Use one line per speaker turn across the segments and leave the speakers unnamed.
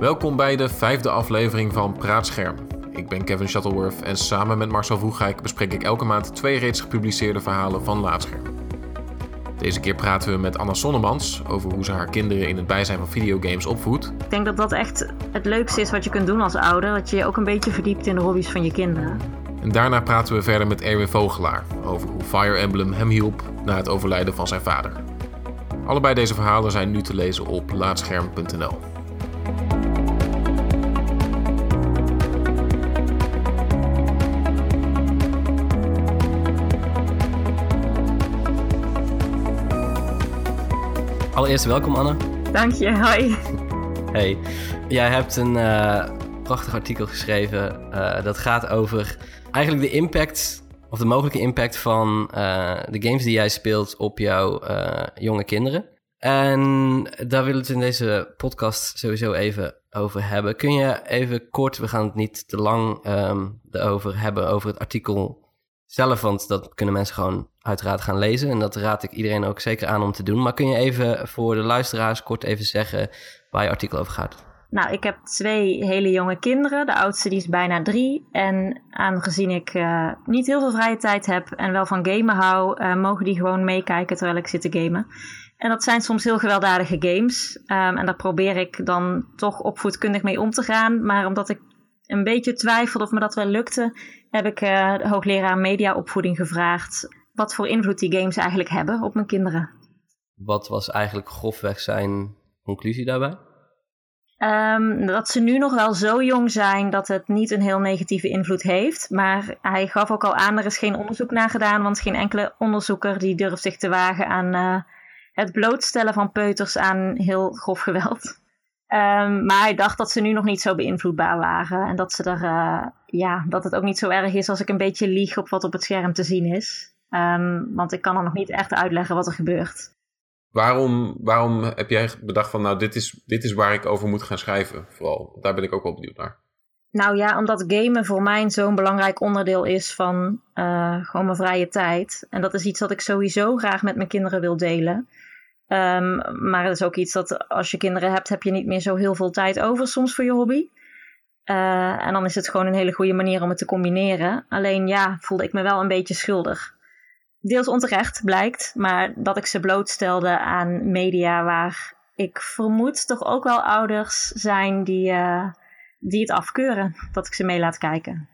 Welkom bij de vijfde aflevering van Praatscherm. Ik ben Kevin Shuttleworth en samen met Marcel Vroegijk bespreek ik elke maand twee reeds gepubliceerde verhalen van Laatscherm. Deze keer praten we met Anna Sonnemans over hoe ze haar kinderen in het bijzijn van videogames opvoedt.
Ik denk dat dat echt het leukste is wat je kunt doen als ouder. Dat je je ook een beetje verdiept in de hobby's van je kinderen.
En daarna praten we verder met Erwin Vogelaar over hoe Fire Emblem hem hielp na het overlijden van zijn vader. Allebei deze verhalen zijn nu te lezen op laatscherm.nl.
Allereerst welkom Anne.
Dank je, hoi.
Hey, jij hebt een uh, prachtig artikel geschreven uh, dat gaat over eigenlijk de impact of de mogelijke impact van uh, de games die jij speelt op jouw jonge kinderen. En daar willen we het in deze podcast sowieso even over hebben. Kun je even kort, we gaan het niet te lang um, erover hebben, over het artikel zelf, want dat kunnen mensen gewoon uiteraard gaan lezen. En dat raad ik iedereen ook zeker aan om te doen. Maar kun je even voor de luisteraars kort even zeggen waar je artikel over gaat?
Nou, ik heb twee hele jonge kinderen. De oudste die is bijna drie. En aangezien ik uh, niet heel veel vrije tijd heb en wel van gamen hou, uh, mogen die gewoon meekijken terwijl ik zit te gamen. En dat zijn soms heel gewelddadige games. Um, en daar probeer ik dan toch opvoedkundig mee om te gaan. Maar omdat ik een beetje twijfelde of me dat wel lukte, heb ik uh, de hoogleraar mediaopvoeding gevraagd wat voor invloed die games eigenlijk hebben op mijn kinderen.
Wat was eigenlijk grofweg zijn conclusie daarbij?
Um, dat ze nu nog wel zo jong zijn dat het niet een heel negatieve invloed heeft. Maar hij gaf ook al aan, er is geen onderzoek naar gedaan, want geen enkele onderzoeker die durft zich te wagen aan uh, het blootstellen van peuters aan heel grof geweld. Um, maar hij dacht dat ze nu nog niet zo beïnvloedbaar waren. En dat, ze er, uh, ja, dat het ook niet zo erg is als ik een beetje lieg op wat op het scherm te zien is. Um, want ik kan er nog niet echt uitleggen wat er gebeurt.
Waarom, waarom heb jij bedacht van, nou, dit is, dit is waar ik over moet gaan schrijven? Vooral, daar ben ik ook wel benieuwd naar.
Nou ja, omdat gamen voor mij zo'n belangrijk onderdeel is van uh, gewoon mijn vrije tijd. En dat is iets wat ik sowieso graag met mijn kinderen wil delen. Um, maar het is ook iets dat als je kinderen hebt, heb je niet meer zo heel veel tijd over soms voor je hobby. Uh, en dan is het gewoon een hele goede manier om het te combineren. Alleen ja, voelde ik me wel een beetje schuldig deels onterecht blijkt, maar dat ik ze blootstelde aan media waar ik vermoed toch ook wel ouders zijn die, uh, die het afkeuren dat ik ze mee laat kijken.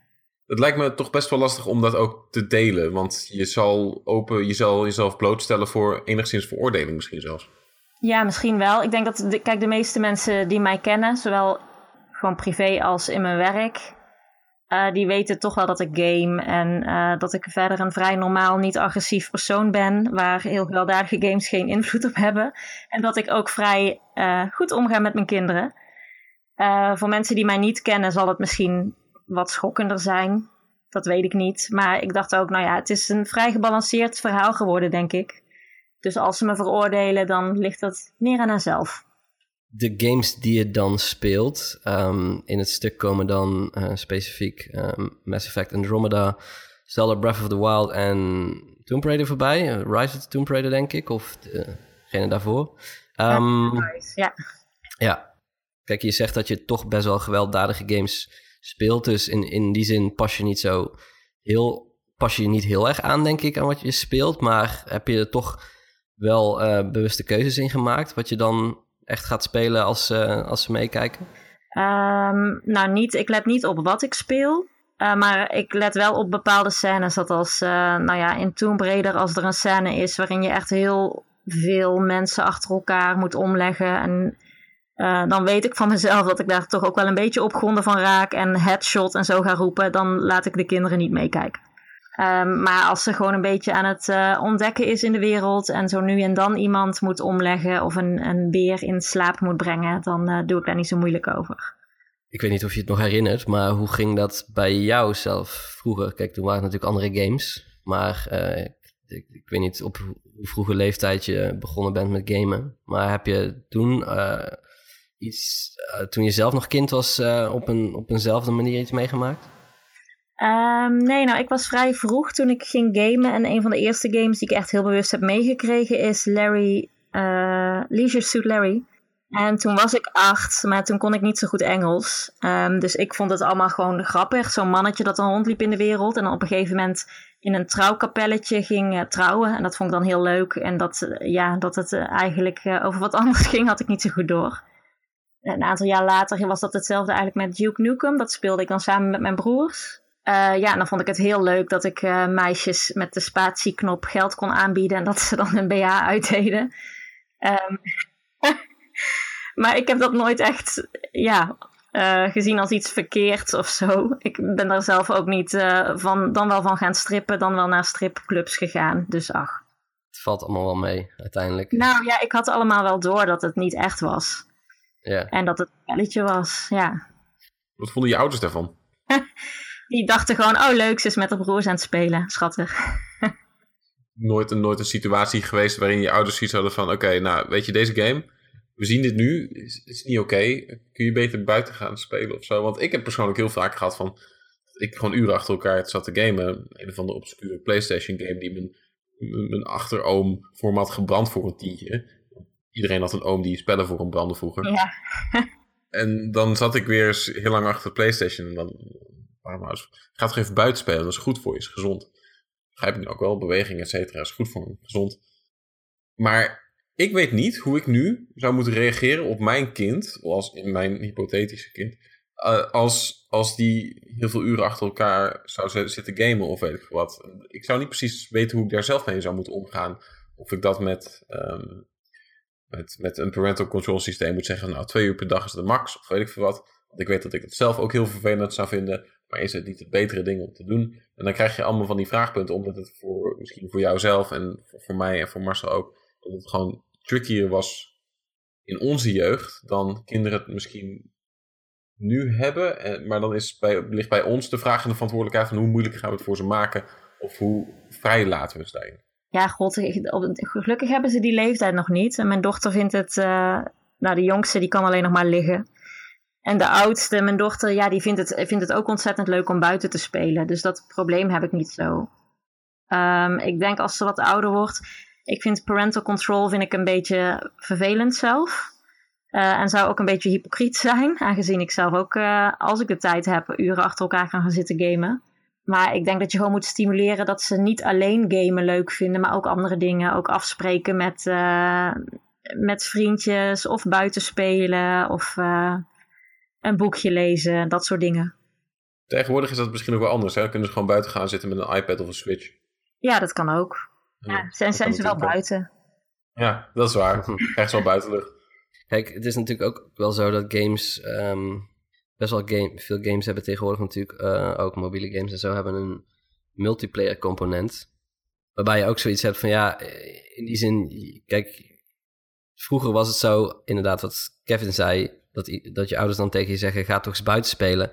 Het lijkt me toch best wel lastig om dat ook te delen, want je zal, open, je zal jezelf blootstellen voor enigszins veroordeling misschien zelfs.
Ja, misschien wel. Ik denk dat, de, kijk, de meeste mensen die mij kennen, zowel gewoon privé als in mijn werk, uh, die weten toch wel dat ik game en uh, dat ik verder een vrij normaal, niet agressief persoon ben, waar heel gewelddadige games geen invloed op hebben. En dat ik ook vrij uh, goed omga met mijn kinderen. voor mensen die mij niet kennen zal het misschien wat schokkender zijn. Dat weet ik niet. Maar ik dacht ook, nou ja, het is een vrij gebalanceerd verhaal geworden, denk ik. Dus als ze me veroordelen, dan ligt dat meer aan henzelf
de games die je dan speelt, um, in het stuk komen dan uh, specifiek um, Mass Effect Andromeda, Zelda Breath of the Wild en Tomb Raider voorbij. Uh, Rise of the Tomb Raider, denk ik, of degene daarvoor. Um,
ja.
Ja. Kijk, je zegt dat je toch best wel gewelddadige games speelt, dus in, in die zin pas je niet zo heel, pas je niet heel erg aan, denk ik, aan wat je speelt, maar heb je er toch wel uh, bewuste keuzes in gemaakt, wat je dan echt gaat spelen als, uh, als ze meekijken?
Um, nou, niet, ik let niet op wat ik speel. Uh, maar ik let wel op bepaalde scènes. Dat als, uh, nou ja, in Tomb Raider, als er een scène is waarin je echt heel veel mensen achter elkaar moet omleggen. En dan weet ik van mezelf dat ik daar toch ook wel een beetje opgronden van raak. En headshot en zo ga roepen. Dan laat ik de kinderen niet meekijken. Um, maar als ze gewoon een beetje aan het uh, ontdekken is in de wereld en zo nu en dan iemand moet omleggen of een, een beer in slaap moet brengen, dan uh, doe ik daar niet zo moeilijk over.
Ik weet niet of je het nog herinnert, maar hoe ging dat bij jou zelf vroeger? Kijk, toen waren het natuurlijk andere games, maar uh, ik, ik, weet niet op hoe vroege leeftijd je begonnen bent met gamen. Maar heb je toen iets, toen je zelf nog kind was, op, een, op eenzelfde manier iets meegemaakt?
Um, nee, nou, ik was vrij vroeg toen ik ging gamen. En een van de eerste games die ik echt heel bewust heb meegekregen is Larry, uh, Leisure Suit Larry. En toen was ik acht, maar toen kon ik niet zo goed Engels. Ehm, dus ik vond het allemaal gewoon grappig. Zo'n mannetje dat dan rondliep in de wereld. En dan op een gegeven moment in een trouwkapelletje ging uh, trouwen. En dat vond ik dan heel leuk. En dat, uh, ja, dat het eigenlijk over wat anders ging, had ik niet zo goed door. Een aantal jaar later was dat hetzelfde eigenlijk met Duke Nukem. Dat speelde ik dan samen met mijn broers. Ja, en dan vond ik het heel leuk dat ik meisjes met de spatieknop geld kon aanbieden. En dat ze dan een BH uitdeden. Um, maar ik heb dat nooit echt ja, uh, gezien als iets verkeerds of zo. Ik ben daar zelf ook niet uh, van, dan wel van gaan strippen, dan wel naar stripclubs gegaan. Dus ach.
Het valt allemaal wel mee, uiteindelijk.
Nou ja, ik had allemaal wel door dat het niet echt was.
Ja.
En dat het een spelletje was, ja.
Wat vonden je ouders daarvan?
Die dachten gewoon, oh leuk, ze is met haar broers aan het spelen. Schattig.
nooit, een, nooit een situatie geweest waarin je ouders zoiets hadden van... Oké, okay, nou, weet je, deze game we zien dit nu, is, is niet oké. Okay. Kun je beter buiten gaan spelen of zo? Want ik heb persoonlijk heel vaak gehad van. Ik gewoon uren achter elkaar zat te gamen. Een of andere obscure PlayStation game die mijn, mijn achteroom voor me had gebrand voor een tientje. Iedereen had een oom die spellen voor hem brandde vroeger.
Ja.
en dan zat ik weer heel lang achter de PlayStation. En dan. Waarom Ga toch even buiten spelen, dat is goed voor je, is gezond. Begrijp ik nu ook wel, beweging, et cetera, is goed voor me, gezond. Maar ik weet niet hoe ik nu zou moeten reageren op mijn kind, als in mijn hypothetische kind, uh, als, als die heel veel uren achter elkaar zou zitten gamen of weet ik wat. Ik zou niet precies weten hoe ik daar zelf mee zou moeten omgaan. Of ik dat met, um, met, met een parental control systeem moet zeggen, nou twee uur per dag is de max of weet ik veel wat. Want ik weet dat ik het zelf ook heel vervelend zou vinden, maar is het niet het betere ding om te doen? En dan krijg je allemaal van die vraagpunten, omdat het voor, misschien voor jouzelf en voor, mij en voor Marcel ook dat het gewoon trickier was in onze jeugd dan kinderen het misschien nu hebben. Maar dan is bij, ligt bij ons de vraag en de verantwoordelijkheid van hoe moeilijk gaan we het voor ze maken of hoe vrij laten we ze daarin.
Ja, god, gelukkig hebben ze die leeftijd nog niet. En mijn dochter vindt het, uh, nou de jongste die kan alleen nog maar liggen. En de oudste, mijn dochter, ja, die vindt het, vindt het ook ontzettend leuk om buiten te spelen. Dus dat probleem heb ik niet zo. Um, ik denk als ze wat ouder wordt, ik vind parental control vind ik een beetje vervelend zelf. Uh, en zou ook een beetje hypocriet zijn, aangezien ik zelf ook, uh, als ik de tijd heb, uren achter elkaar kan gaan zitten gamen. Maar ik denk dat je gewoon moet stimuleren dat ze niet alleen gamen leuk vinden, maar ook andere dingen. Ook afspreken met, uh, met vriendjes of buiten spelen of een boekje lezen, dat soort dingen.
Tegenwoordig is dat misschien ook wel anders. Hè? Dan kunnen ze gewoon buiten gaan zitten met een iPad of een Switch.
Ja, dat kan ook. Ja, zijn, zijn ze wel buiten.
Ja, dat is waar. Echt wel buitenlucht.
Kijk, het is natuurlijk ook wel zo dat games... Um, best wel game, veel games hebben tegenwoordig natuurlijk... Uh, ook mobiele games en zo hebben een multiplayer component. Waarbij je ook zoiets hebt van ja, in die zin... Kijk, vroeger was het zo, inderdaad wat Kevin zei... Dat, dat je ouders dan tegen je zeggen, ga toch eens buiten spelen.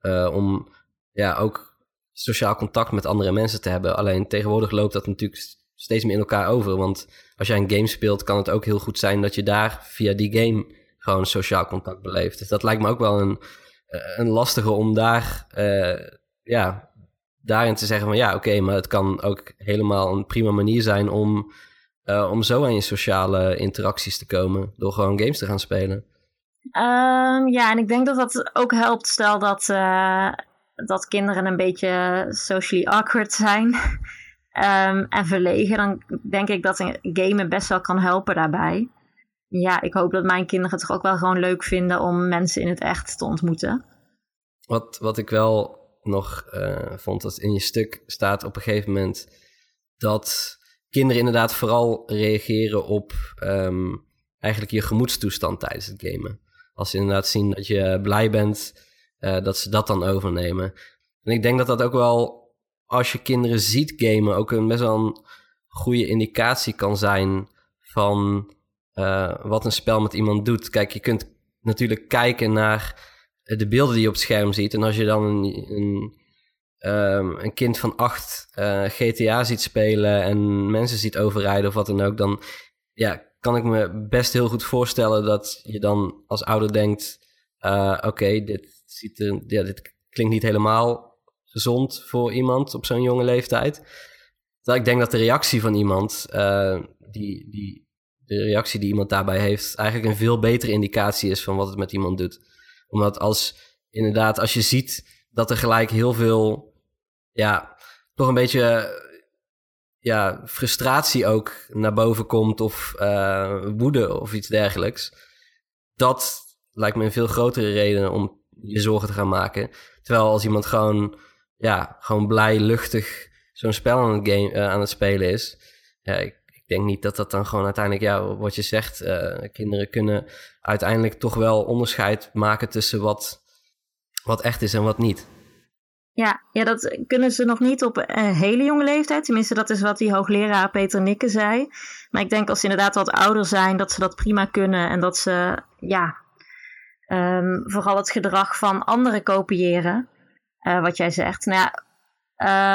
Uh, om ja, ook sociaal contact met andere mensen te hebben. Alleen tegenwoordig loopt dat natuurlijk steeds meer in elkaar over. Want als jij een game speelt, kan het ook heel goed zijn dat je daar via die game gewoon sociaal contact beleeft. Dus dat lijkt me ook wel een, eh, een lastige om daar, uh, ja, daarin te zeggen van ja, oké, maar het kan ook helemaal een prima manier zijn om, uh, om zo aan je sociale interacties te komen door gewoon games te gaan spelen.
Um, ja, en ik denk dat dat ook helpt. Stel dat, dat kinderen een beetje socially awkward zijn. Um, en verlegen, dan denk ik dat een gamen best wel kan helpen daarbij. Ja, ik hoop dat mijn kinderen het toch ook wel gewoon leuk vinden om mensen in het echt te ontmoeten.
Wat, wat ik wel nog uh, vond, dat in je stuk staat op een gegeven moment dat kinderen inderdaad vooral reageren op um, eigenlijk je gemoedstoestand tijdens het gamen. Als ze inderdaad zien dat je blij bent, uh, dat ze dat dan overnemen. En ik denk dat dat ook wel als je kinderen ziet gamen, ook een best wel een goede indicatie kan zijn van uh, wat een spel met iemand doet. Kijk, je kunt natuurlijk kijken naar de beelden die je op het scherm ziet. En als je dan een, een, um, een kind van acht uh, GTA ziet spelen en mensen ziet overrijden of wat dan ook, dan ja, kan ik me best heel goed voorstellen dat je dan als ouder denkt: uh, oké, dit, ziet ja, dit klinkt niet helemaal gezond voor iemand op zo'n jonge leeftijd. Dat ik denk dat de reactie van iemand uh, die, die de reactie die iemand daarbij heeft eigenlijk een veel betere indicatie is van wat het met iemand doet. Omdat als inderdaad, als je ziet dat er gelijk heel veel, ja, toch een beetje ja, frustratie ook naar boven komt of uh, woede of iets dergelijks. Dat lijkt me een veel grotere reden om je zorgen te gaan maken. Terwijl als iemand gewoon, ja, gewoon blij, luchtig zo'n spel aan het, game, uh, aan het spelen is. Ja, ik, ik, denk niet dat dat dan gewoon uiteindelijk, ja, wat je zegt, uh, kinderen kunnen uiteindelijk toch wel onderscheid maken tussen wat, wat echt is en wat niet.
Ja, ja, dat kunnen ze nog niet op een hele jonge leeftijd. Tenminste, dat is wat die hoogleraar Peter Nikke zei. Maar ik denk als ze inderdaad wat ouder zijn, dat ze dat prima kunnen. En dat ze, ja, um, vooral het gedrag van anderen kopiëren. Uh, wat jij zegt. Nou ja,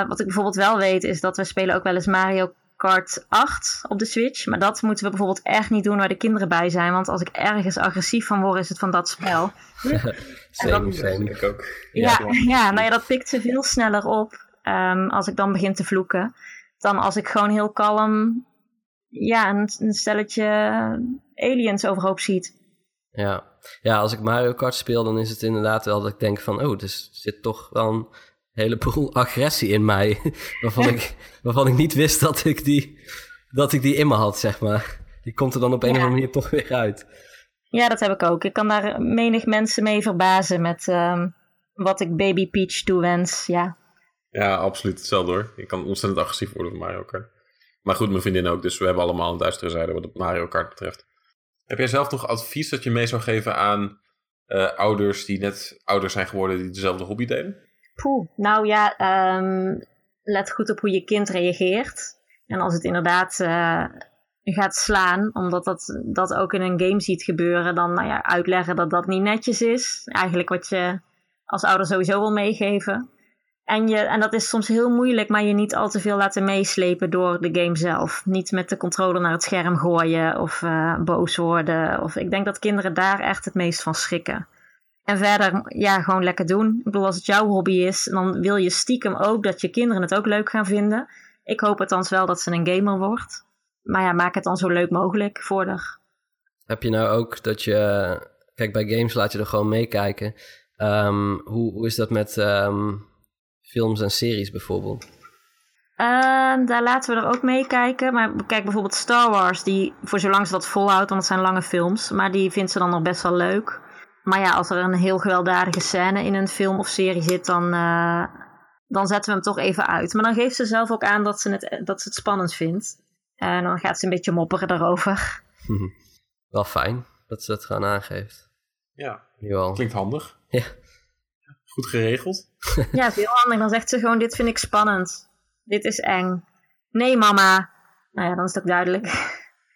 uh, wat ik bijvoorbeeld wel weet, is dat we spelen ook wel eens Mario Kart 8 op de Switch. Maar dat moeten we bijvoorbeeld echt niet doen waar de kinderen bij zijn. Want als ik ergens agressief van word, is het van dat spel.
same, same.
Ik ook.
Ja, ja, ja, nou ja, dat pikt ze veel sneller op um, als ik dan begin te vloeken. Dan als ik gewoon heel kalm ja, een, een stelletje aliens overhoop ziet.
Ja. ja, als ik Mario Kart speel, dan is het inderdaad wel dat ik denk van... oh, dus er zit toch wel een heleboel agressie in mij... waarvan, ik, waarvan ik niet wist dat ik, die, dat ik die in me had, zeg maar. Die komt er dan op een ja. of andere manier toch weer uit.
Ja, dat heb ik ook. Ik kan daar menig mensen mee verbazen met um, wat ik Baby Peach toewens. Ja.
ja, absoluut hetzelfde hoor. Ik kan ontzettend agressief worden van Mario Kart. Maar goed, mijn vriendin ook. Dus we hebben allemaal een duistere zijde wat het Mario Kart betreft. Heb jij zelf nog advies dat je mee zou geven aan uh, ouders die net ouder zijn geworden die dezelfde hobby delen?
Poeh, nou ja, um, let goed op hoe je kind reageert. En als het inderdaad uh, gaat slaan, omdat dat, dat ook in een game ziet gebeuren, dan nou ja, uitleggen dat dat niet netjes is. Eigenlijk wat je als ouder sowieso wil meegeven. En, je, en dat is soms heel moeilijk, maar je niet al te veel laten meeslepen door de game zelf. Niet met de controller naar het scherm gooien of uh, boos worden. Of, ik denk dat kinderen daar echt het meest van schrikken. En verder, ja, gewoon lekker doen. Ik bedoel, als het jouw hobby is, dan wil je stiekem ook dat je kinderen het ook leuk gaan vinden. Ik hoop althans wel dat ze een gamer wordt. Maar ja, maak het dan zo leuk mogelijk voor haar.
Heb je nou ook dat je... Kijk, bij games laat je er gewoon meekijken. Um, hoe, hoe is dat met... Um films en series bijvoorbeeld?
Uh, daar laten we er ook meekijken. Maar kijk bijvoorbeeld Star Wars, die voor zolang ze dat volhoudt, want het zijn lange films, maar die vindt ze dan nog best wel leuk. Maar ja, als er een heel gewelddadige scène in een film of serie zit, dan, uh, dan zetten we hem toch even uit. Maar dan geeft ze zelf ook aan dat ze het, dat ze het spannend vindt. En dan gaat ze een beetje mopperen daarover.
wel fijn dat ze het gewoon aangeeft.
Ja, klinkt handig.
Ja.
Goed geregeld.
Ja, heel handig. Dan zegt ze gewoon, dit vind ik spannend. Dit is eng. Nee, mama. Nou ja, dan is het ook duidelijk.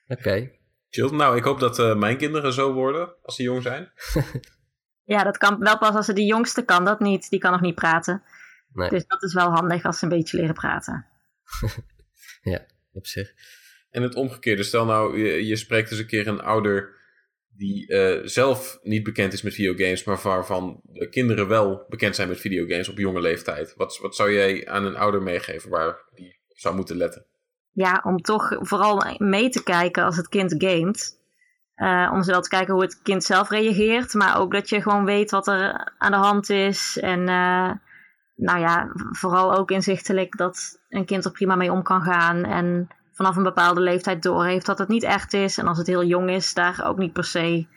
Oké. Okay.
Chill. Nou, ik hoop dat uh, mijn kinderen zo worden als ze jong zijn.
ja, dat kan wel pas als ze de jongste kan. Dat niet. Die kan nog niet praten.
Nee.
Dus dat is wel handig als ze een beetje leren praten.
ja, op zich.
En het omgekeerde. Stel nou, je, je spreekt eens een keer een ouder die uh, zelf niet bekend is met videogames, maar waarvan de kinderen wel bekend zijn met videogames op jonge leeftijd. Wat, wat zou jij aan een ouder meegeven waar die op zou moeten letten?
Ja, om toch vooral mee te kijken als het kind gamet. Uh, om zowel te kijken hoe het kind zelf reageert, maar ook dat je gewoon weet wat er aan de hand is. En uh, nou ja, vooral ook inzichtelijk dat een kind er prima mee om kan gaan. En vanaf een bepaalde leeftijd door heeft dat het niet echt is. En als het heel jong is, daar ook niet per se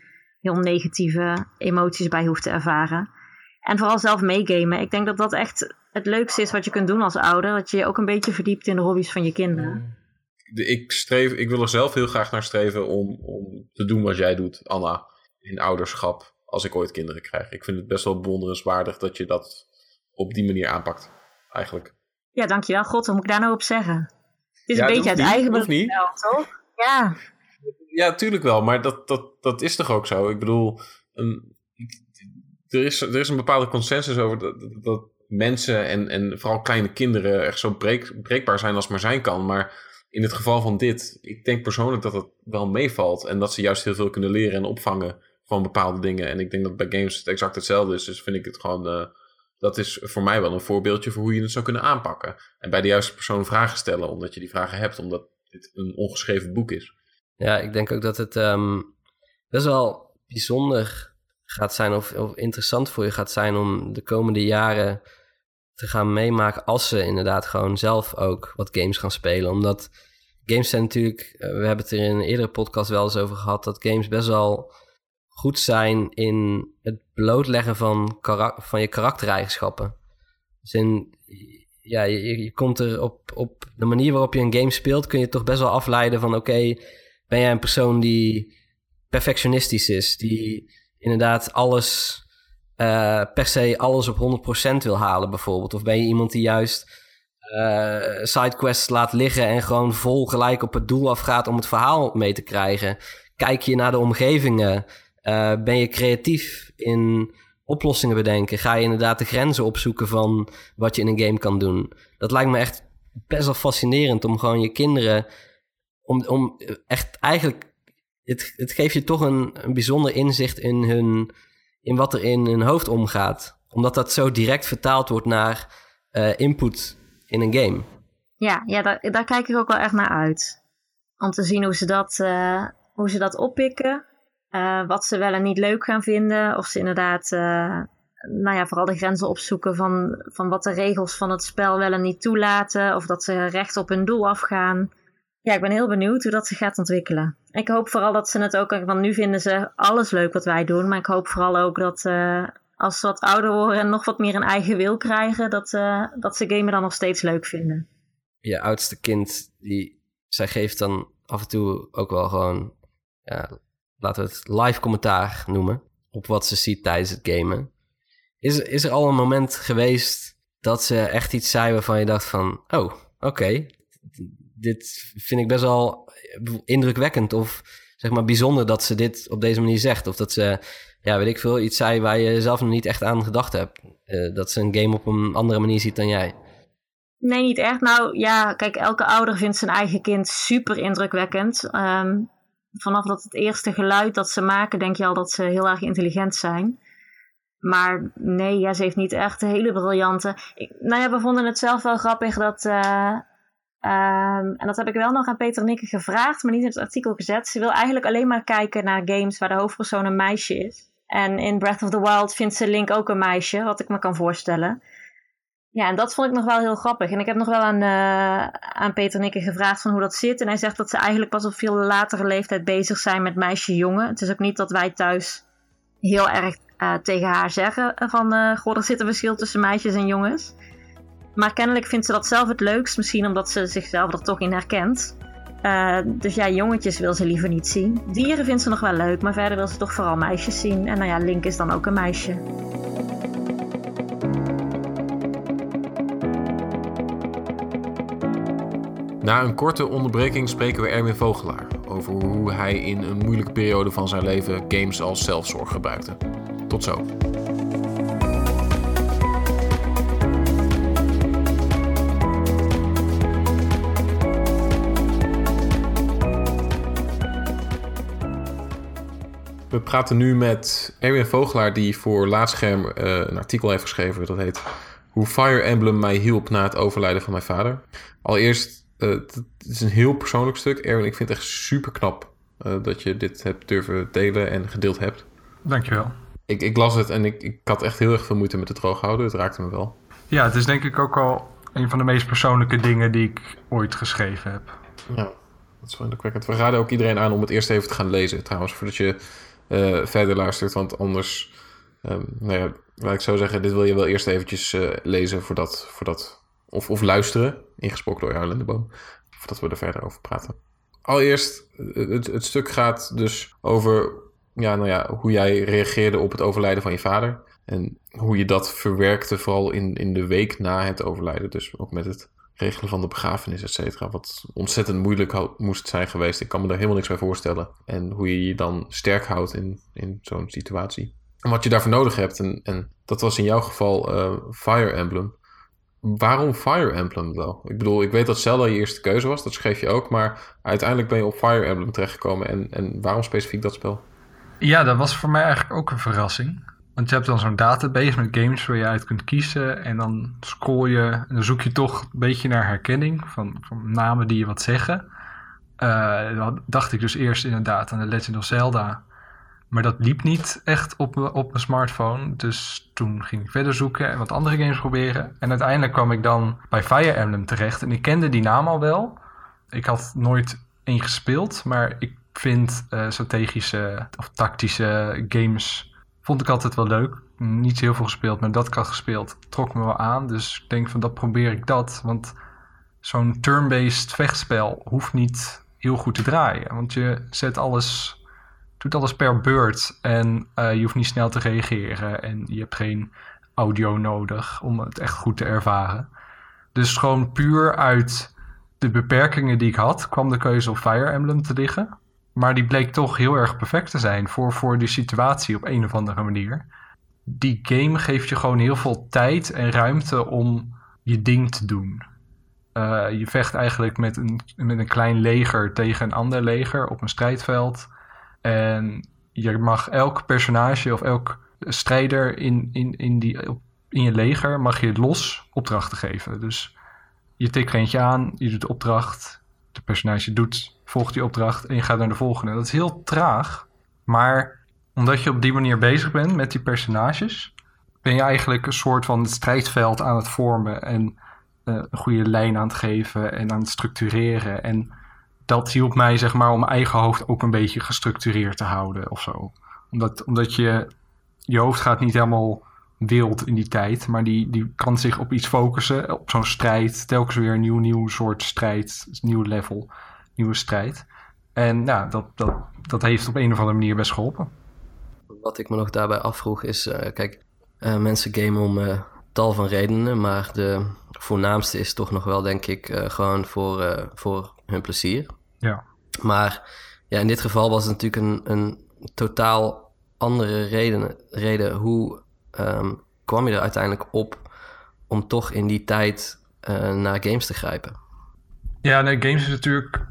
heel negatieve emoties bij hoeft te ervaren. En vooral zelf meegamen. Ik denk dat dat echt het leukste is wat je kunt doen als ouder. Dat je je ook een beetje verdiept in de hobby's van je kinderen.
Ik, streef, ik wil er zelf heel graag naar streven om, om te doen wat jij doet, Anna, in ouderschap, als ik ooit kinderen krijg. Ik vind het best wel bewonderenswaardig dat je dat op die manier aanpakt, eigenlijk.
Ja, dankjewel. God, wat moet ik daar nou op zeggen? Het is een beetje uit eigen
belang,
toch? Ja.
Ja, tuurlijk wel. Maar dat, dat, dat is toch ook zo? Ik bedoel, een, er, is, er is een bepaalde consensus over dat, dat mensen en, en vooral kleine kinderen echt zo breek, breekbaar zijn als maar zijn kan. Maar in het geval van dit, ik denk persoonlijk dat het wel meevalt. En dat ze juist heel veel kunnen leren en opvangen van bepaalde dingen. En ik denk dat bij games het exact hetzelfde is. Dus vind ik het gewoon... Uh, dat is voor mij wel een voorbeeldje voor hoe je het zou kunnen aanpakken. En bij de juiste persoon vragen stellen, omdat je die vragen hebt, omdat dit een ongeschreven boek is.
Ja, ik denk ook dat het ehm, best wel bijzonder gaat zijn of, of interessant voor je gaat zijn om de komende jaren te gaan meemaken als ze inderdaad gewoon zelf ook wat games gaan spelen. Omdat games zijn natuurlijk, eh, we hebben het er in een eerdere podcast wel eens over gehad, dat games best wel goed zijn in het blootleggen van, van je karaktereigenschappen. Dus in, ja, je, je komt er op, op de manier waarop je een game speelt, kun je toch best wel afleiden van oké, ben jij een persoon die perfectionistisch is, die inderdaad alles uh, per se alles op 100% wil halen, bijvoorbeeld? Of ben je iemand die juist uh, sidequests laat liggen en gewoon vol gelijk op het doel afgaat om het verhaal mee te krijgen? Kijk je naar de omgevingen? Uh, ben je creatief in oplossingen bedenken? Ga je inderdaad de grenzen opzoeken van wat je in een game kan doen? Dat lijkt me echt best wel fascinerend om gewoon je kinderen. Om, om echt eigenlijk. Het, het geeft je toch een, een bijzonder inzicht in hun in wat er in hun hoofd omgaat. Omdat dat zo direct vertaald wordt naar uh, input in een game.
Ja, ja daar, daar kijk ik ook wel echt naar uit. Om te zien hoe ze dat, uh, hoe ze dat oppikken. Uh, wat ze wel en niet leuk gaan vinden. Of ze inderdaad, nou ja, vooral de grenzen opzoeken van, van wat de regels van het spel wel en niet toelaten. Of dat ze recht op hun doel afgaan ja, ik ben heel benieuwd hoe dat zich gaat ontwikkelen. Ik hoop vooral dat ze het ook, want nu vinden ze alles leuk wat wij doen. Maar ik hoop vooral ook dat uh, als ze wat ouder worden en nog wat meer een eigen wil krijgen, dat, uh, dat ze gamen dan nog steeds leuk vinden.
Je oudste kind, die, zij geeft dan af en toe ook wel gewoon, ja, laten we het live commentaar noemen, op wat ze ziet tijdens het gamen. Is, is er al een moment geweest dat ze echt iets zei waarvan je dacht van, oh, oké, dit vind ik best wel indrukwekkend of zeg maar bijzonder dat ze dit op deze manier zegt. Of dat ze, ja, weet ik veel, iets zei waar je zelf nog niet echt aan gedacht hebt. Uh, dat ze een game op een andere manier ziet dan jij.
Nee, niet echt. Nou ja, kijk, elke ouder vindt zijn eigen kind super indrukwekkend. Um, vanaf dat het eerste geluid dat ze maken, denk je al dat ze heel erg intelligent zijn. Maar nee, ja, ze heeft niet echt hele briljante. Nou ja, we vonden het zelf wel grappig dat. Uh, Um, en dat heb ik wel nog aan Peter Nikke gevraagd, maar niet in het artikel gezet. Ze wil eigenlijk alleen maar kijken naar games waar de hoofdpersoon een meisje is. En in Breath of the Wild vindt ze Link ook een meisje, wat ik me kan voorstellen. Ja, en dat vond ik nog wel heel grappig. En ik heb nog wel aan, uh, aan Peter Nikke gevraagd van hoe dat zit. En hij zegt dat ze eigenlijk pas op veel latere leeftijd bezig zijn met meisje-jongen. Het is ook niet dat wij thuis heel erg uh, tegen haar zeggen van... Uh, goh, er zit een verschil tussen meisjes en jongens. Maar kennelijk vindt ze dat zelf het leukst. Misschien omdat ze zichzelf er toch in herkent. Uh, dus ja, jongetjes wil ze liever niet zien. Dieren vindt ze nog wel leuk, maar verder wil ze toch vooral meisjes zien. En nou ja, Link is dan ook een meisje.
Na een korte onderbreking spreken we Erwin Vogelaar over hoe hij in een moeilijke periode van zijn leven games als zelfzorg gebruikte. Tot zo. We praten nu met Erwin Vogelaar, die voor Laatscherm uh, een artikel heeft geschreven. Dat heet Hoe Fire Emblem mij hielp na het overlijden van mijn vader. Allereerst, uh, het is een heel persoonlijk stuk. Erwin, ik vind het echt super knap uh, dat je dit hebt durven delen en gedeeld hebt.
Dankjewel.
Ik, ik las het en ik, ik had echt heel erg veel moeite met het droog houden. Het raakte me wel.
Ja, het is denk ik ook al een van de meest persoonlijke dingen die ik ooit geschreven heb.
Ja, dat is wel indrukwekkend. We raden ook iedereen aan om het eerst even te gaan lezen trouwens, voordat je verder luistert. Want anders, um, nou ja, laat ik zo zeggen, dit wil je wel eerst eventjes uh, lezen voordat, voordat of, of luisteren, ingesproken door Jarl Boom, voordat we er verder over praten. Allereerst, het, het stuk gaat dus over ja, nou ja, hoe jij reageerde op het overlijden van je vader. En hoe je dat verwerkte, vooral in, in de week na het overlijden. Dus ook met het regelen van de begrafenis, et cetera. Wat ontzettend moeilijk moest zijn geweest. Ik kan me daar helemaal niks bij voorstellen. En hoe je je dan sterk houdt in, in zo'n situatie. En wat je daarvoor nodig hebt. En, en dat was in jouw geval uh, Fire Emblem. Waarom Fire Emblem wel? Ik bedoel, ik weet dat Zelda je eerste keuze was. Dat schreef je ook. Maar uiteindelijk ben je op Fire Emblem terechtgekomen. En, en waarom specifiek dat spel?
Ja, dat was voor mij eigenlijk ook een verrassing. Want je hebt dan zo'n database met games waar je uit kunt kiezen. En dan scroll je en dan zoek je toch een beetje naar herkenning van, van namen die je wat zeggen. uh, dacht ik dus eerst inderdaad aan de Legend of Zelda. Maar dat liep niet echt op, op mijn smartphone. Dus toen ging ik verder zoeken en wat andere games proberen. En uiteindelijk kwam ik dan bij Fire Emblem terecht. En ik kende die naam al wel. Ik had nooit één gespeeld. Maar ik vind uh, strategische of tactische games... vond ik altijd wel leuk. Niet heel veel gespeeld, maar dat ik had gespeeld trok me wel aan. Dus ik denk van dat probeer ik dat. Want zo'n turn-based vechtspel hoeft niet heel goed te draaien. Want je zet alles doet alles per beurt en uh, je hoeft niet snel te reageren en je hebt geen audio nodig om het echt goed te ervaren. Dus gewoon puur uit de beperkingen die ik had, kwam de keuze op Fire Emblem te liggen. Maar die bleek toch heel erg perfect te zijn voor, voor die situatie op een of andere manier. Die game geeft je gewoon heel veel tijd en ruimte om je ding te doen. Uh, je vecht eigenlijk met een, met een klein leger tegen een ander leger op een strijdveld. En je mag elk personage of elk strijder in, in, in, die, in je leger mag je los opdrachten geven. Dus je tikt er eentje aan, je doet de opdracht, de personage doet, volgt die opdracht en je gaat naar de volgende. Dat is heel traag, maar omdat je op die manier bezig bent met die personages, ben je eigenlijk een soort van het strijdveld aan het vormen en uh, een goede lijn aan het geven en aan het structureren. En dat hielp mij zeg maar om mijn eigen hoofd ook een beetje gestructureerd te houden of zo. Omdat, omdat je, je hoofd gaat niet helemaal wild in die tijd, maar die, die kan zich op iets focussen, op zo'n strijd, telkens weer een nieuw, nieuw soort strijd, nieuw level, nieuwe strijd. En ja, dat, dat, dat heeft op een of andere manier best geholpen.
Wat ik me nog daarbij afvroeg is, uh, kijk, uh, mensen gamen om uh, tal van redenen, maar de voornaamste is toch nog wel, denk ik, gewoon voor, voor hun plezier.
Ja.
Maar ja, in dit geval was het natuurlijk een, een totaal andere reden. reden. Hoe um, kwam je er uiteindelijk op om toch in die tijd naar games te grijpen?
Ja, nee, games is natuurlijk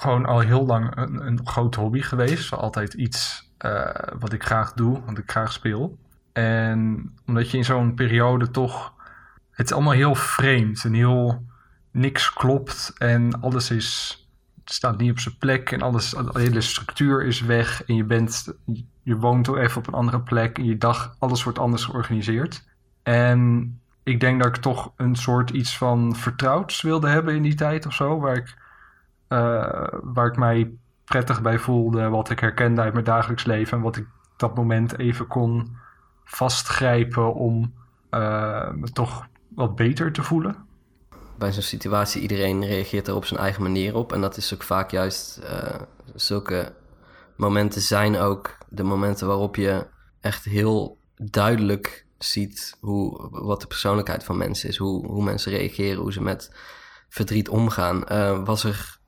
gewoon al heel lang een, een groot hobby geweest. Altijd iets uh, wat ik graag doe, wat ik graag speel. En omdat je in zo'n periode toch... Het allemaal heel vreemd en heel... Niks klopt en alles is staat niet op zijn plek en alles, de hele structuur is weg en je bent, je woont ook even op een andere plek en je dag, alles wordt anders georganiseerd. En ik denk dat ik toch een soort iets van vertrouwds wilde hebben in die tijd of zo, waar ik, waar ik mij prettig bij voelde, wat ik herkende uit mijn dagelijks leven en wat ik dat moment even kon vastgrijpen om uh, me toch wat beter te voelen
bij zo'n situatie, iedereen reageert er op zijn eigen manier op. En dat is ook vaak juist uh, zulke momenten zijn ook de momenten waarop je echt heel duidelijk ziet hoe, wat de persoonlijkheid van mensen is, hoe, hoe mensen reageren, hoe ze met verdriet omgaan. Was er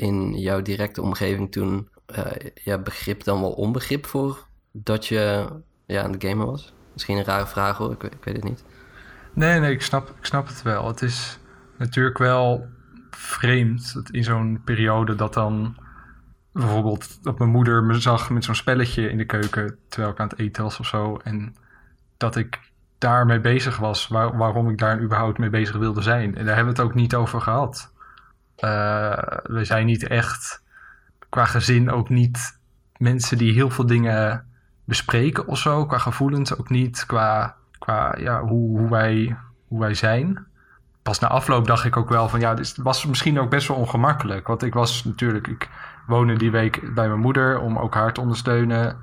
in jouw directe omgeving toen uh, ja, begrip dan wel onbegrip voor dat je ja, aan de gamer was? Misschien een rare vraag hoor, ik, ik weet het niet.
Nee, nee, ik snap, ik snap het wel. Het is natuurlijk wel vreemd dat in zo'n periode dat dan bijvoorbeeld dat mijn moeder me zag met zo'n spelletje in de keuken terwijl ik aan het eten was of zo. En dat ik daarmee bezig was, waar, waarom ik daar überhaupt mee bezig wilde zijn. En daar hebben we het ook niet over gehad. We zijn niet echt, qua gezin ook niet mensen die heel veel dingen bespreken of zo. Qua gevoelens ook niet, qua, qua ja, hoe, hoe, wij, hoe wij zijn pas na afloop dacht ik ook wel van ja, dit was misschien ook best wel ongemakkelijk. Want ik was natuurlijk, ik woonde die week bij mijn moeder om ook haar te ondersteunen.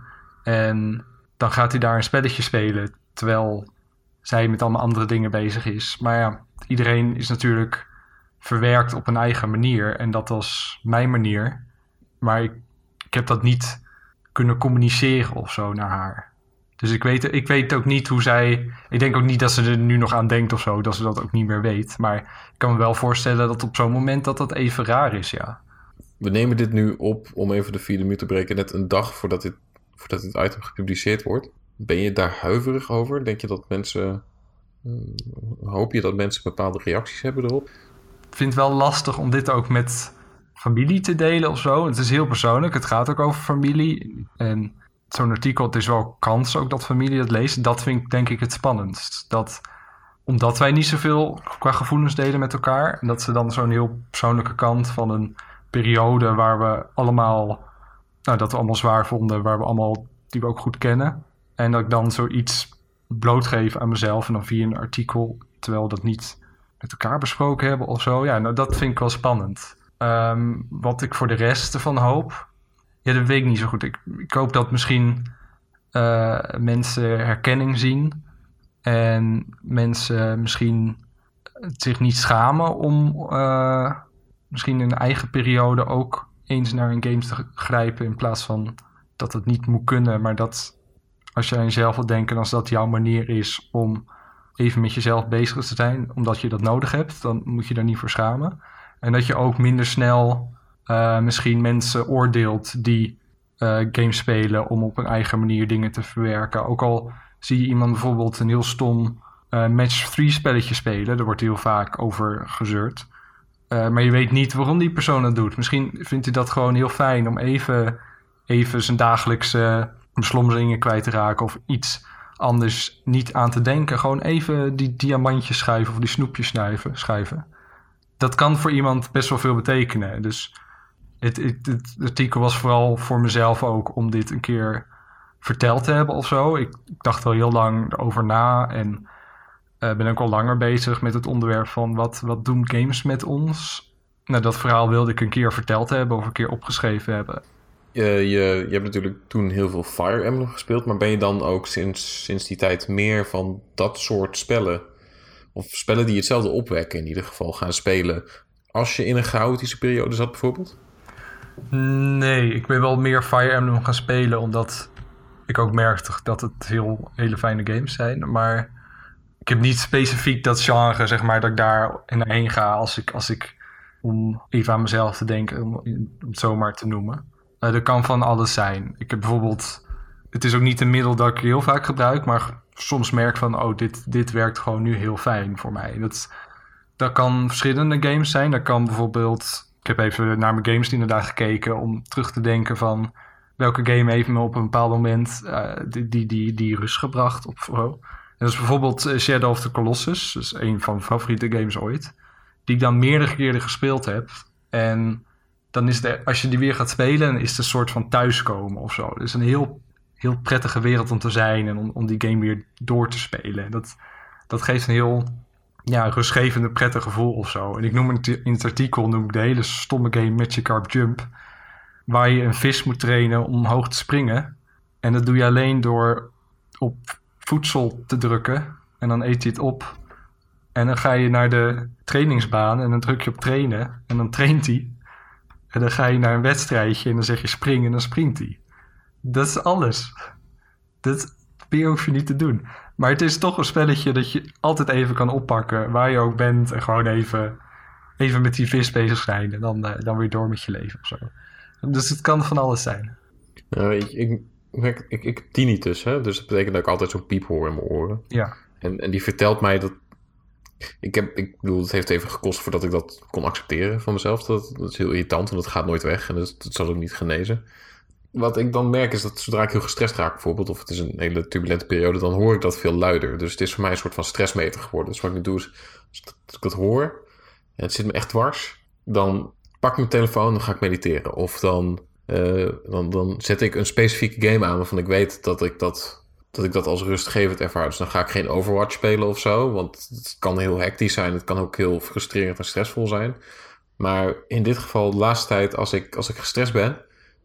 En dan gaat hij daar een spelletje spelen terwijl zij met allemaal andere dingen bezig is. Maar ja, iedereen is natuurlijk verwerkt op een eigen manier. En dat was mijn manier. Maar ik, ik heb dat niet kunnen communiceren of zo naar haar. Dus ik weet, ik weet ook niet hoe zij. Ik denk ook niet dat ze er nu nog aan denkt of zo, dat ze dat ook niet meer weet. Maar ik kan me wel voorstellen dat op zo'n moment dat dat even raar is, ja.
We nemen dit nu op om even de vierde muur te breken, net een dag voordat dit, voordat dit item gepubliceerd wordt. Ben je daar huiverig over? Denk je dat mensen. Hmm, hoop je dat mensen bepaalde reacties hebben erop?
Vind het wel lastig om dit ook met familie te delen of zo. Het is heel persoonlijk. Het gaat ook over familie. En zo'n artikel, het is wel kans ook dat familie het leest. Dat vind ik denk ik het spannendst. Dat, omdat wij niet zoveel qua gevoelens delen met elkaar. En dat ze dan zo'n heel persoonlijke kant van een periode waar we allemaal, nou, dat we allemaal zwaar vonden, waar we allemaal, die we ook goed kennen. En dat ik dan zoiets blootgeef aan mezelf en dan via een artikel, terwijl dat niet met elkaar besproken hebben of zo. Ja, nou, dat vind ik wel spannend. Ehm, wat ik voor de rest ervan hoop, ja, dat weet ik niet zo goed. Ik, ik hoop dat misschien uh, mensen herkenning zien en mensen misschien zich niet schamen om uh, misschien in een eigen periode ook eens naar een game te grijpen in plaats van dat het niet moet kunnen, maar dat als je aan jezelf wilt denken, als dat jouw manier is om even met jezelf bezig te zijn, omdat je dat nodig hebt, dan moet je daar niet voor schamen. En dat je ook minder snel uh, misschien mensen oordeelt die uh, games spelen om op een eigen manier dingen te verwerken. Ook al zie je iemand bijvoorbeeld een heel stom uh, match 3 spelletje spelen, daar wordt heel vaak over gezeurd. maar je weet niet waarom die persoon dat doet. Misschien vindt hij dat gewoon heel fijn om even, even zijn dagelijkse beslommeringen kwijt te raken of iets anders niet aan te denken. Gewoon even die diamantjes schuiven of die snoepjes snuiven, schuiven. Dat kan voor iemand best wel veel betekenen. Dus het, het, het, artikel was vooral voor mezelf ook om dit een keer verteld te hebben of zo. Ik, ik dacht al heel lang erover na en uh, ben ook al langer bezig met het onderwerp van wat, wat doen games met ons. Nou, dat verhaal wilde ik een keer verteld hebben of een keer opgeschreven hebben.
Je, je, je hebt natuurlijk toen heel veel Fire Emblem gespeeld, maar ben je dan ook sinds, sinds die tijd meer van dat soort spellen, of spellen die hetzelfde opwekken in ieder geval, gaan spelen als je in een chaotische periode zat bijvoorbeeld?
Nee, ik ben wel meer Fire Emblem gaan spelen, omdat ik ook merkte dat het heel hele fijne games zijn. Maar ik heb niet specifiek dat genre, zeg maar, dat ik daar heen ga als ik, als ik om even aan mezelf te denken, om, het zomaar te noemen. Uh, dat kan van alles zijn. Ik heb bijvoorbeeld, het is ook niet een middel dat ik heel vaak gebruik, maar soms merk van, oh, dit, dit werkt gewoon nu heel fijn voor mij. Dat, dat kan verschillende games zijn. Dat kan bijvoorbeeld ik heb even naar mijn games inderdaad gekeken om terug te denken van welke game heeft me op een bepaald moment uh, die, die, die, die rust gebracht op dat is bijvoorbeeld eh, Shadow of the Colossus, dus een van mijn favoriete games ooit, die ik dan meerdere keren gespeeld heb. En dan is de, als je die weer gaat spelen, is het een soort van thuiskomen of zo. Het is een heel, heel prettige wereld om te zijn en om, om die game weer door te spelen. Dat, dat geeft een heel ja, rustgevende, prettig gevoel of zo. En ik noem het in het artikel noem ik de hele stomme game Magikarp Jump. Waar je een vis moet trainen om hoog te springen. En dat doe je alleen door op voedsel te drukken. En dan eet hij het op. En dan ga je naar de trainingsbaan en dan druk je op trainen. En dan traint hij. En dan ga je naar een wedstrijdje en dan zeg je springen en dan springt hij. Dat is alles. Dat hoef je niet te doen. Maar het is toch een spelletje dat je altijd even kan oppakken. Waar je ook bent. En gewoon even, even met die vis bezig zijn. En dan, uh, dan weer door met je leven of zo. Dus het kan van alles zijn.
Uh, ik, ik, ik, ik, ik heb tinnitus, hè? dus dat betekent dat ik altijd zo'n piep hoor in mijn oren.
Ja.
En, en die vertelt mij dat. Ik, heb, ik bedoel, het heeft even gekost voordat ik dat kon accepteren van mezelf. Dat, dat is heel irritant, want het gaat nooit weg en dat, dat zal ook niet genezen wat ik dan merk is dat zodra ik heel gestrest raak bijvoorbeeld, of het is een hele turbulente periode, dan hoor ik dat veel luider. Dus het is voor mij een soort van stressmeter geworden. Dus wat ik nu doe is, als ik dat hoor en het zit me echt dwars, dan pak ik mijn telefoon en dan ga ik mediteren. Of dan, uh, dan, dan zet ik een specifieke game aan waarvan ik weet dat ik dat, dat ik dat als rustgevend ervaar. Dus dan ga ik geen Overwatch spelen of zo, want het kan heel hectisch zijn. Het kan ook heel frustrerend en stressvol zijn. Maar in dit geval, de laatste tijd, als ik, als ik gestrest ben,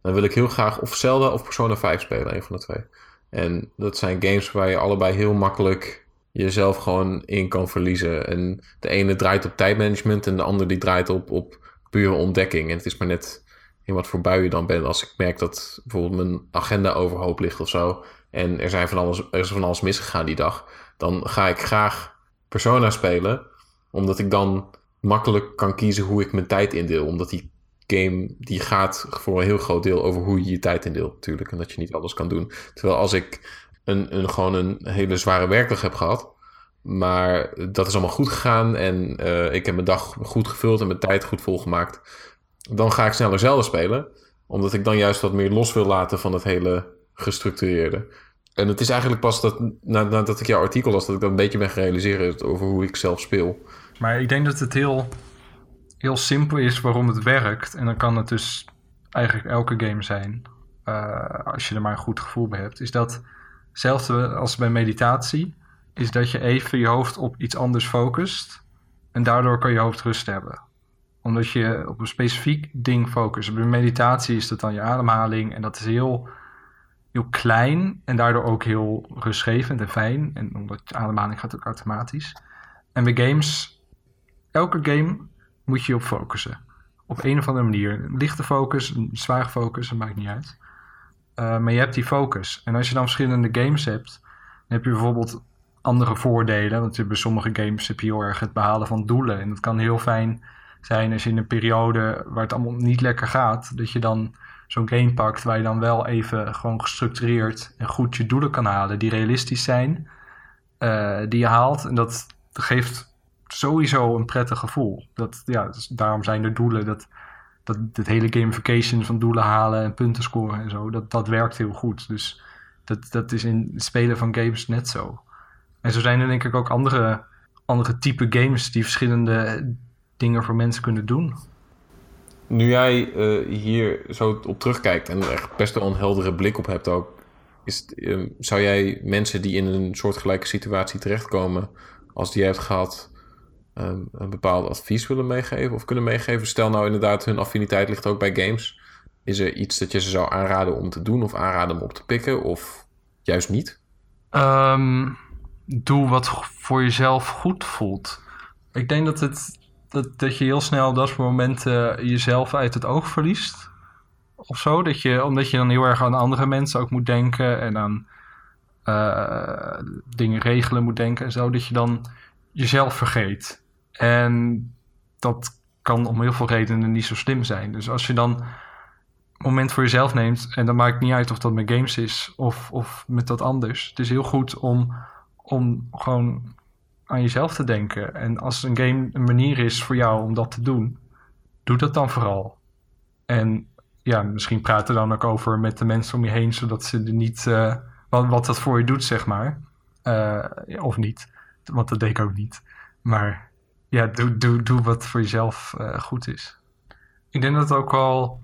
dan wil ik heel graag of Zelda of Persona 5 spelen, een van de twee. En dat zijn games waar je allebei heel makkelijk jezelf gewoon in kan verliezen. En de ene draait op tijdmanagement en de andere die draait op, op pure ontdekking. En het is maar net in wat voor bui je dan bent. Als ik merk dat bijvoorbeeld mijn agenda overhoop ligt of zo. En er, zijn van alles, er is van alles misgegaan die dag. Dan ga ik graag Persona spelen. Omdat ik dan makkelijk kan kiezen hoe ik mijn tijd indeel. Omdat die game die gaat voor een heel groot deel over hoe je je tijd indeelt natuurlijk. En dat je niet alles kan doen. Terwijl als ik een, een, gewoon een hele zware werkdag heb gehad. Maar dat is allemaal goed gegaan en uh, ik heb mijn dag goed gevuld en mijn tijd goed volgemaakt. Dan ga ik sneller zelden spelen. Omdat ik dan juist wat meer los wil laten van het hele gestructureerde. En het is eigenlijk pas dat, nadat ik jouw artikel las, dat ik dat een beetje ben gerealiseerd over hoe ik zelf speel.
Maar ik denk dat het heel heel simpel is waarom het werkt. En dan kan het dus eigenlijk elke game zijn. Uh, als je er maar een goed gevoel bij hebt. Is dat hetzelfde als bij meditatie. Is dat je even je hoofd op iets anders focust. En daardoor kan je hoofd rust hebben. Omdat je op een specifiek ding focust. Bij meditatie is dat dan je ademhaling. En dat is heel, heel klein. En daardoor ook heel rustgevend en fijn. En omdat je ademhaling gaat ook automatisch. En bij games, elke game moet je op focussen. Op een of andere manier. Een lichte focus, een zware focus, dat maakt niet uit. Uh, maar je hebt die focus. En als je dan verschillende games hebt, dan heb je bijvoorbeeld andere voordelen. Want bij sommige games heb je heel erg het behalen van doelen. En dat kan heel fijn zijn als je in een periode waar het allemaal niet lekker gaat, dat je dan zo'n game pakt waar je dan wel even gewoon gestructureerd en goed je doelen kan halen, die realistisch zijn, uh, die je haalt. En dat geeft sowieso een prettig gevoel. Dat, ja, daarom zijn er doelen. Dat, dat het hele gamification van doelen halen en punten scoren en zo, dat, dat werkt heel goed. Dus dat, dat is in het spelen van games net zo. En zo zijn er denk ik ook andere, andere type games die verschillende dingen voor mensen kunnen doen.
Nu jij uh, hier zo op terugkijkt en er echt best wel een heldere blik op hebt ook, is, uh, zou jij mensen die in een soortgelijke situatie terechtkomen als die je hebt gehad, um, een bepaald advies willen meegeven of kunnen meegeven? Stel nou inderdaad, hun affiniteit ligt ook bij games. Is er iets dat je ze zou aanraden om te doen of aanraden om op te pikken of juist niet?
Um, doe wat voor jezelf goed voelt. Ik denk dat, het, dat, dat je heel snel dat soort momenten jezelf uit het oog verliest. Of zo. Dat je, omdat je dan heel erg aan andere mensen ook moet denken en aan uh, dingen regelen moet denken en zo. Dat je dan jezelf vergeet. En dat kan om heel veel redenen niet zo slim zijn. Dus als je dan een moment voor jezelf neemt, en dan maakt niet uit of dat met games is of, of met dat anders. Het is heel goed om, om gewoon aan jezelf te denken. En als een game een manier is voor jou om dat te doen, doe dat dan vooral. En ja, misschien praat er dan ook over met de mensen om je heen, zodat ze er niet. Uh, wat, wat dat voor je doet, zeg maar. Uh, of niet. Want dat deed ik ook niet. Maar ja, doe, doe, doe wat voor jezelf uh, goed is. Ik denk dat het ook wel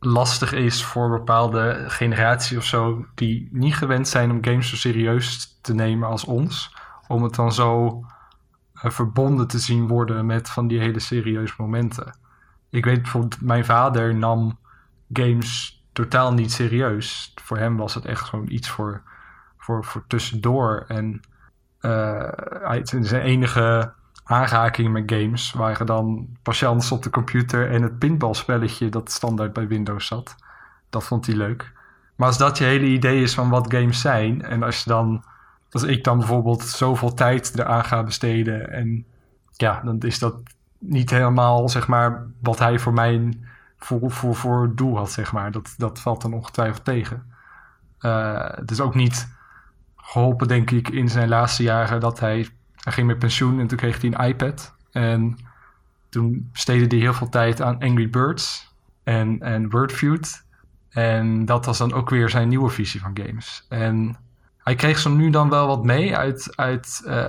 lastig is voor bepaalde generaties of zo... die niet gewend zijn om games zo serieus te nemen als ons... om het dan zo uh, verbonden te zien worden met van die hele serieuze momenten. Ik weet bijvoorbeeld, mijn vader nam games totaal niet serieus. Voor hem was het echt gewoon iets voor, voor, voor tussendoor. En uh, zijn enige aanraking met games waren dan patiënten op de computer en het pinballspelletje dat standaard bij Windows zat. Dat vond hij leuk. Maar als dat je hele idee is van wat games zijn, en als je dan, als ik dan bijvoorbeeld zoveel tijd eraan ga besteden, en ja, dan is dat niet helemaal zeg maar wat hij voor mij voor, voor, voor doel had, zeg maar. Dat, dat valt dan ongetwijfeld tegen. Uh, het is ook niet geholpen, denk ik, in zijn laatste jaren dat hij, hij ging met pensioen en toen kreeg hij een iPad. En toen besteedde hij heel veel tijd aan Angry Birds en, en Wordfeud. En dat was dan ook weer zijn nieuwe visie van games. En hij kreeg zo nu dan wel wat mee uit, uit uh,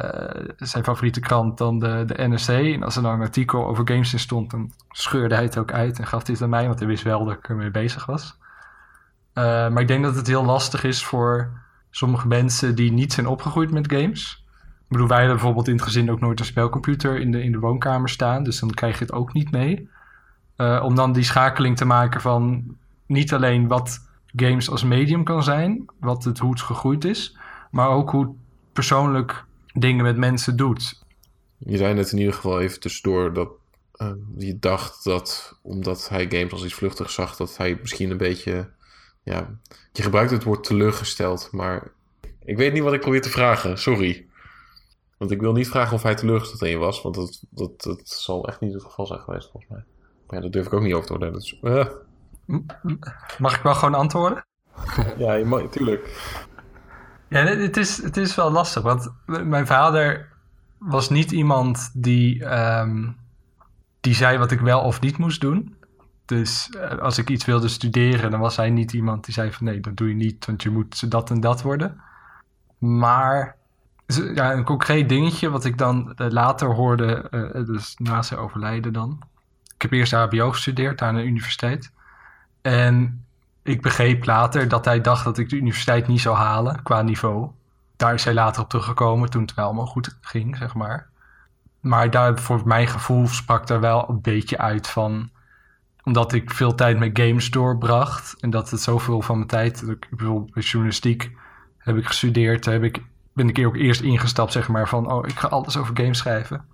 zijn favoriete krant, dan de, de NRC. En als er dan een artikel over games in stond, dan scheurde hij het ook uit en gaf hij het aan mij, want hij wist wel dat ik ermee bezig was. Uh, maar ik denk dat het heel lastig is voor sommige mensen die niet zijn opgegroeid met games. Ik bedoel, wij hebben bijvoorbeeld in het gezin ook nooit een spelcomputer in de, in de woonkamer staan. Dus dan krijg je het ook niet mee. Uh, om dan die schakeling te maken van niet alleen wat games als medium kan zijn, wat het, hoe het gegroeid is, maar ook hoe het persoonlijk dingen met mensen doet.
Je zei net in ieder geval even tussendoor dat uh, je dacht dat omdat hij games als iets vluchtigs zag, dat hij misschien een beetje ja, je gebruikt het woord teleurgesteld, maar ik weet niet wat ik probeer te vragen. Sorry. Want ik wil niet vragen of hij teleurgesteld in je was, want dat, dat, dat zal echt niet het geval zijn geweest volgens mij. Maar ja, dat durf ik ook niet over te oordelen. Dus, uh.
Mag ik wel gewoon antwoorden?
ja, je mag, tuurlijk.
Ja, het is, het is wel lastig, want mijn vader was niet iemand die, um, die zei wat ik wel of niet moest doen. Dus eh, als ik iets wilde studeren, dan was hij niet iemand die zei van nee, dat doe je niet, want je moet dat en dat worden. Maar ja, een concreet dingetje wat ik dan eh, later hoorde, uh, dus na zijn overlijden dan, ik heb eerst HBO gestudeerd aan de universiteit. En ik begreep later dat hij dacht dat ik de universiteit niet zou halen qua niveau. Daar is hij later op teruggekomen toen het wel allemaal goed ging, zeg maar. Maar daar, voor mijn gevoel sprak er wel een beetje uit van... omdat ik veel tijd met games doorbracht... en dat het zoveel van mijn tijd... Ik, bijvoorbeeld bij journalistiek heb ik gestudeerd... Heb ik, ben ik ook eerst ingestapt, zeg maar, van... oh, ik ga alles over games schrijven.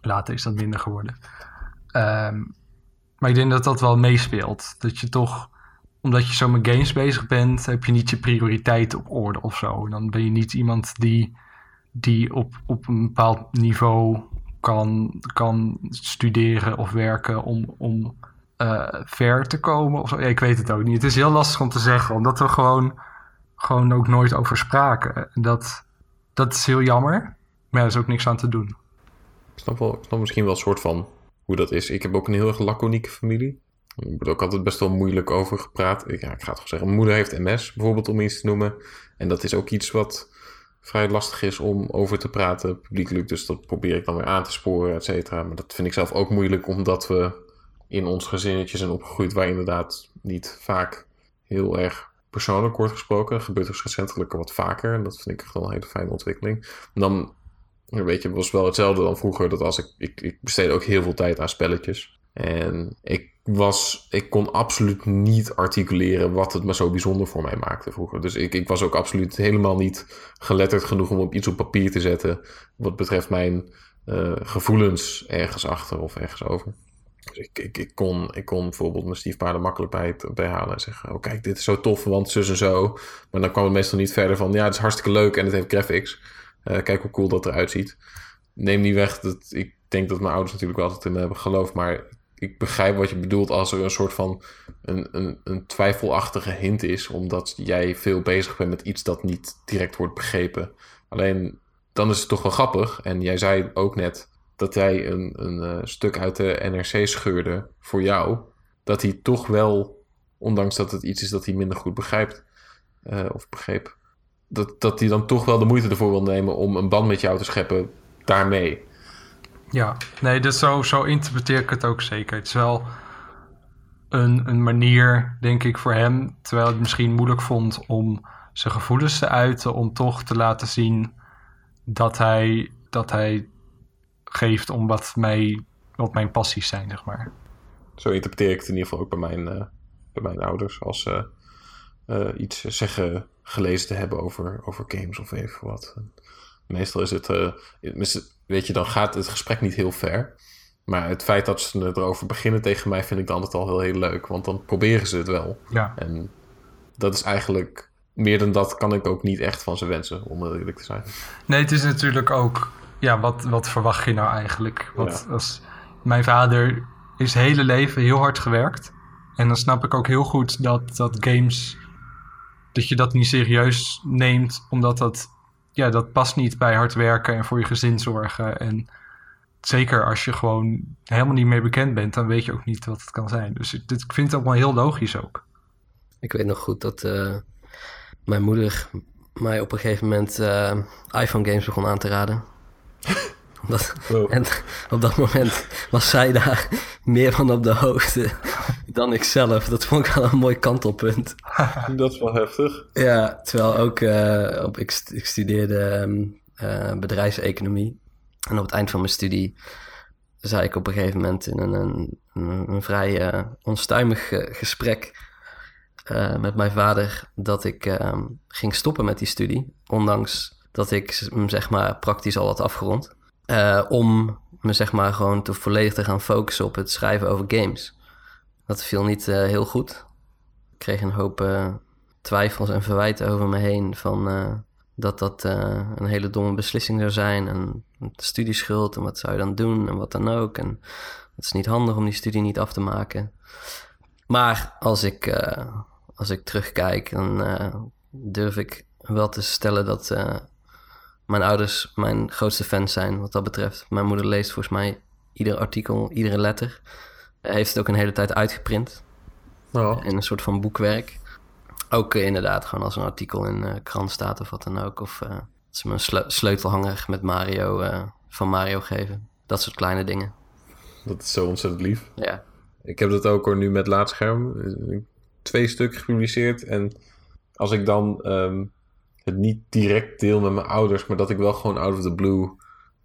Later is dat minder geworden. Ehm, maar ik denk dat dat wel meespeelt. Dat je toch, omdat je zo met games bezig bent, heb je niet je prioriteit op orde of zo. Dan ben je niet iemand die, die op, op een bepaald niveau kan, kan studeren of werken om, om uh, ver te komen. Of zo. Ja, ik weet het ook niet. Het is heel lastig om te zeggen, omdat we gewoon, gewoon ook nooit over spraken. En dat, dat is heel jammer, maar er is ook niks aan te doen.
Ik snap, wel, snap misschien wel een soort van hoe dat is. Ik heb ook een heel erg laconieke familie. Er wordt ook altijd best wel moeilijk over gepraat. Ja, ik ga het gewoon zeggen. Mijn moeder heeft MS, bijvoorbeeld, om iets te noemen. En dat is ook iets wat vrij lastig is om over te praten publiekelijk. Dus dat probeer ik dan weer aan te sporen, et cetera. Maar dat vind ik zelf ook moeilijk, omdat we in ons gezinnetje zijn opgegroeid... waar inderdaad niet vaak heel erg persoonlijk wordt gesproken. Dat gebeurt dus recentelijk wat vaker. En dat vind ik gewoon een hele fijne ontwikkeling. Dan Weet je, het was wel hetzelfde dan vroeger. Dat als ik, ik, ik besteedde ook heel veel tijd aan spelletjes. En ik was, ik kon absoluut niet articuleren wat het me zo bijzonder voor mij maakte vroeger. Dus ik, ik was ook absoluut helemaal niet geletterd genoeg om op iets op papier te zetten. Wat betreft mijn uh, gevoelens ergens achter of ergens over. Dus ik, ik, ik, kon, ik kon bijvoorbeeld mijn stiefpaarden makkelijk bij, en zeggen: Oh, kijk, dit is zo tof, want zus en zo. Maar dan kwam het meestal niet verder van: Ja, het is hartstikke leuk en het heeft graphics. Uh, kijk hoe cool dat eruit ziet. Neem niet weg dat ik denk dat mijn ouders natuurlijk altijd in hebben geloofd. Maar ik begrijp wat je bedoelt als er een soort van een, een, een twijfelachtige hint is. Omdat jij veel bezig bent met iets dat niet direct wordt begrepen. Alleen dan is het toch wel grappig. En jij zei ook net dat jij een, een uh, stuk uit de NRC scheurde voor jou. Dat hij toch wel, ondanks dat het iets is dat hij minder goed begrijpt. Uh, of begreep dat, dat hij dan toch wel de moeite ervoor wil nemen om een band met jou te scheppen daarmee.
Ja, nee, dus zo, zo interpreteer ik het ook zeker. Het is wel een, een manier, denk ik, voor hem, terwijl het misschien moeilijk vond om zijn gevoelens te uiten, om toch te laten zien dat hij, dat hij geeft om wat, mij, wat mijn passies zijn, zeg maar.
Zo interpreteer ik het in ieder geval ook bij mijn, uh, bij mijn ouders. Als ze uh, iets zeggen gelezen te hebben over, over games of even wat. Meestal is het, uh, weet je, dan gaat het gesprek niet heel ver. Maar het feit dat ze erover beginnen tegen mij vind ik dan altijd al heel, heel leuk. Want dan proberen ze het wel.
Ja.
En dat is eigenlijk, meer dan dat kan ik ook niet echt van ze wensen, om eerlijk te zijn.
Nee, het is natuurlijk ook, ja, wat, wat verwacht je nou eigenlijk? Wat, als, mijn vader is hele leven heel hard gewerkt. En dan snap ik ook heel goed dat, dat games dat je dat niet serieus neemt, omdat dat, ja, dat past niet bij hard werken en voor je gezin zorgen. En zeker als je gewoon helemaal niet meer bekend bent, dan weet je ook niet wat het kan zijn. Dus ik, ik vind het allemaal heel logisch ook.
Ik weet nog goed dat uh, mijn moeder mij op een gegeven moment uh, iPhone games begon aan te raden. Dat, En op dat moment was zij daar meer van op de hoogte dan ik zelf. Dat vond ik al een mooi kantelpunt.
Dat is wel heftig.
Ja, terwijl ook uh, op, ik, ik studeerde um, uh, bedrijfseconomie. En op het eind van mijn studie zei ik op een gegeven moment in een, een, een, vrij uh, onstuimig gesprek met mijn vader dat ik ehm, ging stoppen met die studie. Ondanks dat ik hem zeg maar praktisch al had afgerond. Uh, om me zeg maar gewoon te volledig te gaan focussen op het schrijven over games. Dat viel niet uh, heel goed. Ik kreeg een hoop uh, twijfels en verwijten over me heen van dat dat een hele domme beslissing zou zijn en studieschuld en wat zou je dan doen en wat dan ook. En het is niet handig om die studie niet af te maken. Maar als ik, als ik terugkijk, dan durf ik wel te stellen dat mijn ouders mijn grootste fans zijn wat dat betreft. Mijn moeder leest volgens mij ieder artikel, iedere letter. Hij heeft het ook een hele tijd uitgeprint. Oh. In een soort van boekwerk. Ook uh, inderdaad gewoon als een artikel in uh, krant staat of wat dan ook. Of uh, dat ze me een sleutelhanger met Mario van Mario geven. Dat soort kleine dingen.
Dat is zo ontzettend lief.
Ja.
Ik heb dat ook hoor nu met laadscherm. Twee stukken gepubliceerd. En als ik dan ehm, het niet direct deel met mijn ouders, maar dat ik wel gewoon out of the blue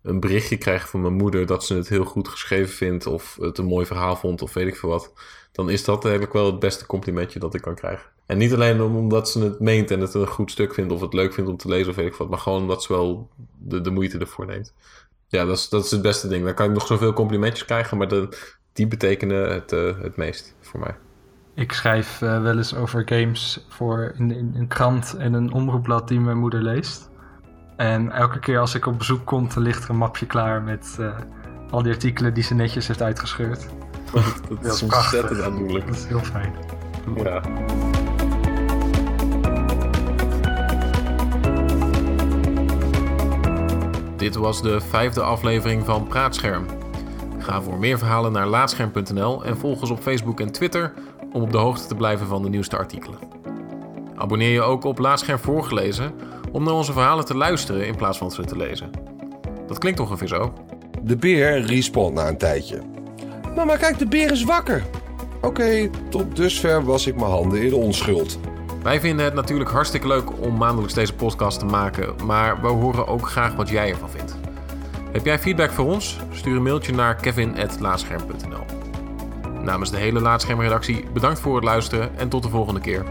een berichtje krijg van mijn moeder dat ze het heel goed geschreven vindt of het een mooi verhaal vond of weet ik veel wat, dan is dat eigenlijk wel het beste complimentje dat ik kan krijgen. En niet alleen omdat ze het meent en het een goed stuk vindt of het leuk vindt om te lezen of weet ik wat, maar gewoon omdat ze wel de, de moeite ervoor neemt. Ja, dat is, dat is het beste ding. Dan kan ik nog zoveel complimentjes krijgen, maar de, die betekenen het, uh, het meest voor mij.
Ik schrijf uh, wel eens over games voor in, in, een krant en een omroepblad die mijn moeder leest. En elke keer als ik op bezoek kom, dan ligt er een mapje klaar met uh, al die artikelen die ze netjes heeft uitgescheurd.
dat, dat is ontzettend aandoenlijk.
Dat is heel fijn.
Ja. Dit was de vijfde aflevering van Praatscherm. Ga voor meer verhalen naar laatscherm.nl en volg ons op Facebook en Twitter om op de hoogte te blijven van de nieuwste artikelen. Abonneer je ook op Laatscherm voorgelezen om naar onze verhalen te luisteren in plaats van ze te lezen. Dat klinkt ongeveer zo.
De beer respawnt na een tijdje. Mama, kijk, de beer is wakker. Oké, tot dusver was ik mijn handen in de onschuld.
Wij vinden het natuurlijk hartstikke leuk om maandelijks deze podcast te maken, maar we horen ook graag wat jij ervan vindt. Heb jij feedback voor ons? Stuur een mailtje naar kevin.laatscherm.nl Namens de hele Laatschermredactie bedankt voor het luisteren en tot de volgende keer.